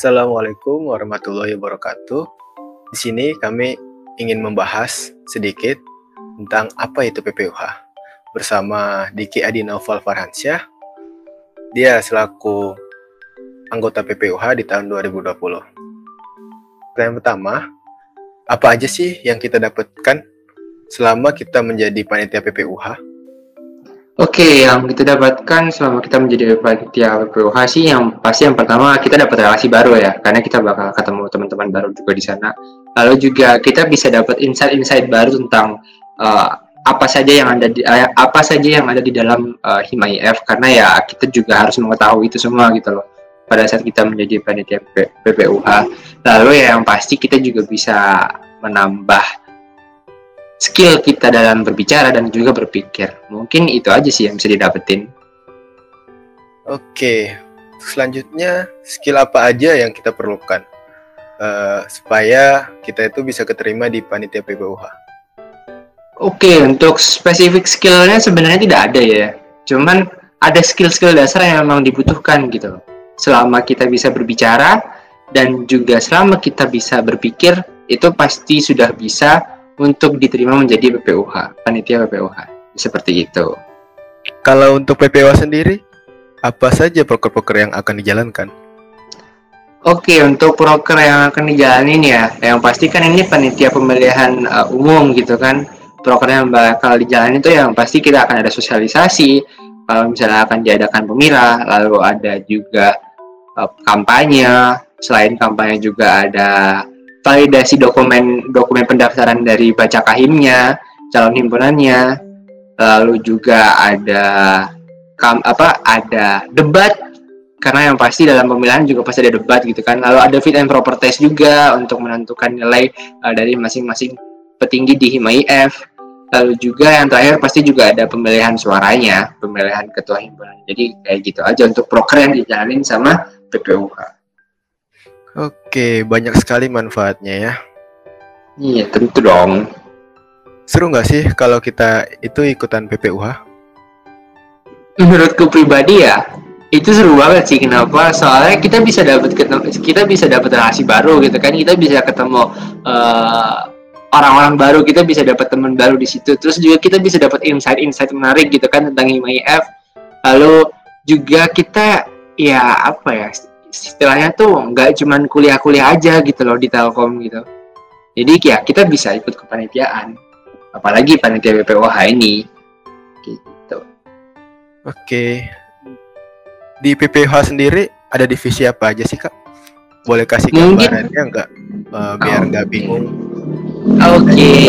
Assalamualaikum warahmatullahi wabarakatuh. Di sini kami ingin membahas sedikit tentang apa itu PPUH bersama Diki Adi Noval Farhansyah. Dia selaku anggota PPUH di tahun 2020. Yang pertama, apa aja sih yang kita dapatkan selama kita menjadi panitia PPUH? Oke, yang kita dapatkan selama kita menjadi panitia PPUH sih yang pasti yang pertama kita dapat relasi baru ya, karena kita bakal ketemu teman-teman baru juga di sana. Lalu juga kita bisa dapat insight-insight baru tentang uh, apa saja yang ada di uh, apa saja yang ada di dalam uh, Hima IF karena ya kita juga harus mengetahui itu semua gitu loh pada saat kita menjadi panitia PPUH. Lalu ya yang pasti kita juga bisa menambah skill kita dalam berbicara dan juga berpikir. Mungkin itu aja sih yang bisa didapetin. Oke, selanjutnya skill apa aja yang kita perlukan uh, supaya kita itu bisa keterima di panitia PBUH? Oke, untuk spesifik skillnya sebenarnya tidak ada ya. Cuman ada skill-skill dasar yang memang dibutuhkan gitu Selama kita bisa berbicara dan juga selama kita bisa berpikir, itu pasti sudah bisa untuk diterima menjadi PPUH, panitia PPUH. Seperti itu. Kalau untuk PPUH sendiri, apa saja proker-proker yang akan dijalankan? Oke, untuk proker yang akan dijalanin ya, yang pasti kan ini panitia pemilihan uh, umum gitu kan. Proker yang bakal dijalani itu yang pasti kita akan ada sosialisasi, kalau misalnya akan diadakan pemilah, lalu ada juga uh, kampanye, selain kampanye juga ada validasi dokumen dokumen pendaftaran dari baca kahimnya, calon himpunannya, lalu juga ada kam, apa ada debat karena yang pasti dalam pemilihan juga pasti ada debat gitu kan. Lalu ada fit and proper test juga untuk menentukan nilai uh, dari masing-masing petinggi di Hima IF. Lalu juga yang terakhir pasti juga ada pemilihan suaranya, pemilihan ketua himpunan. Jadi kayak gitu aja untuk proker yang dijalanin sama PPUH. Oke, banyak sekali manfaatnya ya. Iya, tentu dong. Seru nggak sih kalau kita itu ikutan PPUH? Menurutku pribadi ya, itu seru banget sih. Kenapa? Soalnya kita bisa dapat kita bisa dapat relasi baru gitu kan. Kita bisa ketemu uh, orang-orang baru, kita bisa dapat teman baru di situ. Terus juga kita bisa dapat insight-insight menarik gitu kan tentang IMAIF. Lalu juga kita ya apa ya istilahnya tuh nggak cuman kuliah-kuliah aja gitu loh di Telkom gitu. Jadi ya kita bisa ikut kepanitiaan. Apalagi panitia BPOH ini. Gitu. Oke. Di PPOH sendiri ada divisi apa aja sih kak? Boleh kasih gambarannya nggak? Uh, biar nggak okay. bingung. Oke. Okay.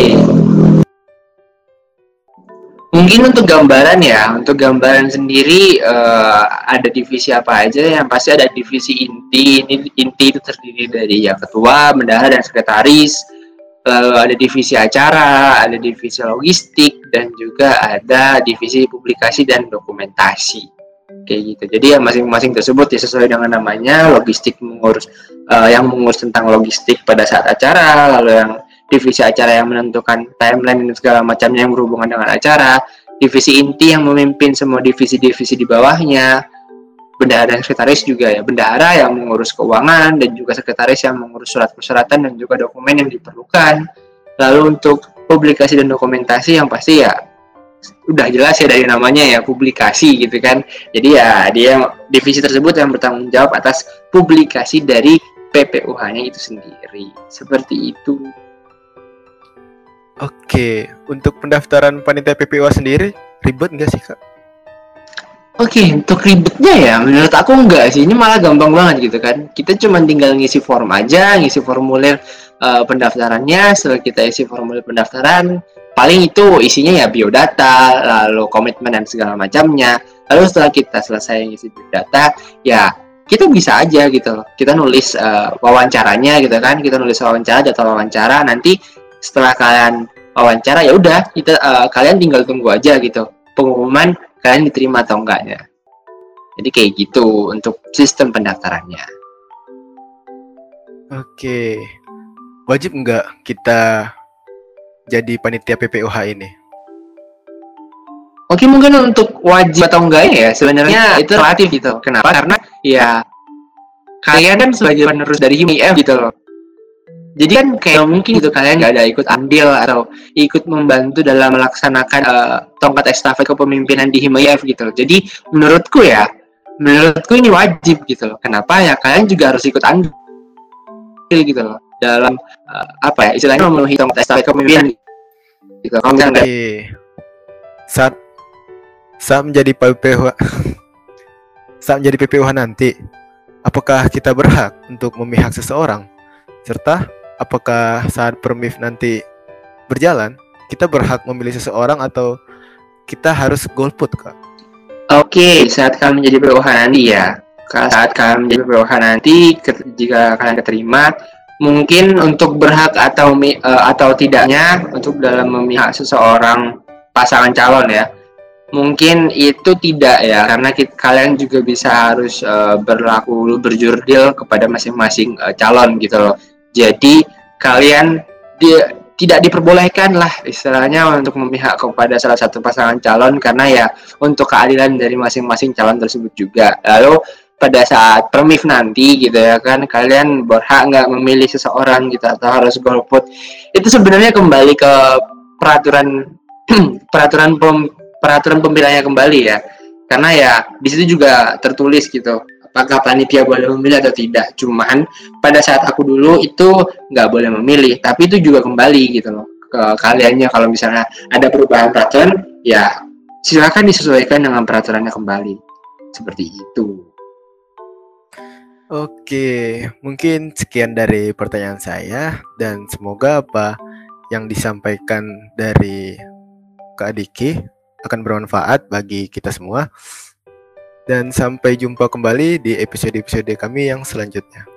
Mungkin untuk gambaran ya, untuk gambaran sendiri uh, ada divisi apa aja? Yang pasti ada divisi inti. Ini inti itu terdiri dari ya ketua, bendahara dan sekretaris. Lalu ada divisi acara, ada divisi logistik dan juga ada divisi publikasi dan dokumentasi. Kayak gitu. Jadi yang masing-masing tersebut ya sesuai dengan namanya, logistik mengurus uh, yang mengurus tentang logistik pada saat acara, lalu yang divisi acara yang menentukan timeline dan segala macamnya yang berhubungan dengan acara, divisi inti yang memimpin semua divisi-divisi di bawahnya, bendahara dan sekretaris juga ya, bendahara yang mengurus keuangan dan juga sekretaris yang mengurus surat persyaratan dan juga dokumen yang diperlukan. Lalu untuk publikasi dan dokumentasi yang pasti ya udah jelas ya dari namanya ya publikasi gitu kan. Jadi ya dia divisi tersebut yang bertanggung jawab atas publikasi dari PPUH-nya itu sendiri. Seperti itu. Oke, untuk pendaftaran panitia PPO sendiri ribet nggak sih kak? Oke, untuk ribetnya ya menurut aku enggak sih. Ini malah gampang banget gitu kan. Kita cuma tinggal ngisi form aja, ngisi formulir uh, pendaftarannya. Setelah kita isi formulir pendaftaran, paling itu isinya ya biodata, lalu komitmen dan segala macamnya. Lalu setelah kita selesai ngisi biodata, ya kita bisa aja gitu. Kita nulis uh, wawancaranya gitu kan. Kita nulis wawancara, data wawancara. Nanti setelah kalian wawancara ya udah kita uh, kalian tinggal tunggu aja gitu. Pengumuman kalian diterima atau enggaknya. Jadi kayak gitu untuk sistem pendaftarannya. Oke. Wajib enggak kita jadi panitia PPOH ini? Oke mungkin untuk wajib atau enggaknya ya sebenarnya itu relatif gitu. Kenapa? Karena ya kalian kan sebagai penerus dari HIMIF gitu loh jadi kan kayak mungkin itu kalian nggak ada ikut andil atau ikut membantu dalam melaksanakan uh, tongkat estafet kepemimpinan di HIMIF gitu loh. Jadi menurutku ya menurutku ini wajib gitu loh. Kenapa ya? Kalian juga harus ikut andil gitu loh. Dalam uh, apa ya istilahnya memenuhi tongkat estafet kepemimpinan gitu. Kalau misalnya saat saat menjadi PPH saat menjadi PPH nanti apakah kita berhak untuk memihak seseorang? Serta apakah saat permif nanti berjalan kita berhak memilih seseorang atau kita harus golput kak? Oke, saat kalian menjadi PPH nanti ya, saat kalian menjadi PPH nanti, jika kalian keterima, mungkin untuk berhak atau uh, atau tidaknya untuk dalam memihak seseorang pasangan calon ya, mungkin itu tidak ya karena kita, kalian juga bisa harus uh, berlaku berjurdil kepada masing-masing uh, calon gitu loh jadi kalian di, tidak diperbolehkan lah istilahnya untuk memihak kepada salah satu pasangan calon karena ya untuk keadilan dari masing-masing calon tersebut juga. Lalu pada saat permif nanti gitu ya kan kalian berhak nggak memilih seseorang gitu atau harus golput. Itu sebenarnya kembali ke peraturan peraturan pem, peraturan pemilihannya kembali ya. Karena ya di situ juga tertulis gitu apakah panitia boleh memilih atau tidak. Cuman pada saat aku dulu itu nggak boleh memilih tapi itu juga kembali gitu loh ke kaliannya. Kalau misalnya ada perubahan peraturan ya silakan disesuaikan dengan peraturannya kembali. Seperti itu. Oke, mungkin sekian dari pertanyaan saya dan semoga apa yang disampaikan dari Kak Diki akan bermanfaat bagi kita semua. Dan sampai jumpa kembali di episode-episode kami yang selanjutnya.